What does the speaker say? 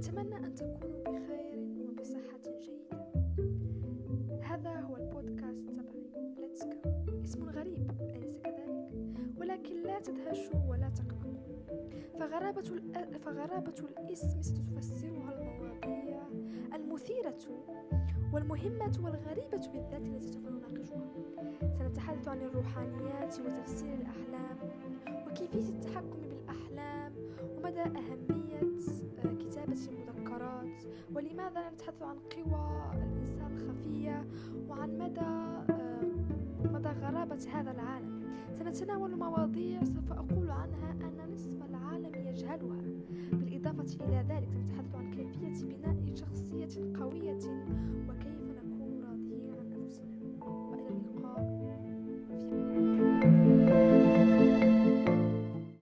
أتمنى أن تكونوا بخير وبصحة جيدة. هذا هو البودكاست تبعي. Let's Go. اسم غريب أليس كذلك؟ ولكن لا تدهشوا ولا تقلقوا. فغرابة, الأ... فغرابة الاسم ستفسرها المواضيع المثيرة والمهمة والغريبة بالذات التي سوف نناقشها. سنتحدث عن الروحانيات وتفسير الأحلام وكيفية التحكم بالأحلام ومدى أهمية المذكرات ولماذا نتحدث عن قوى الإنسان الخفية وعن مدى آه، مدى غرابة هذا العالم؟ سنتناول مواضيع سوف أقول عنها أن نصف العالم يجهلها. بالإضافة إلى ذلك سنتحدث عن كيفية بناء شخصية قوية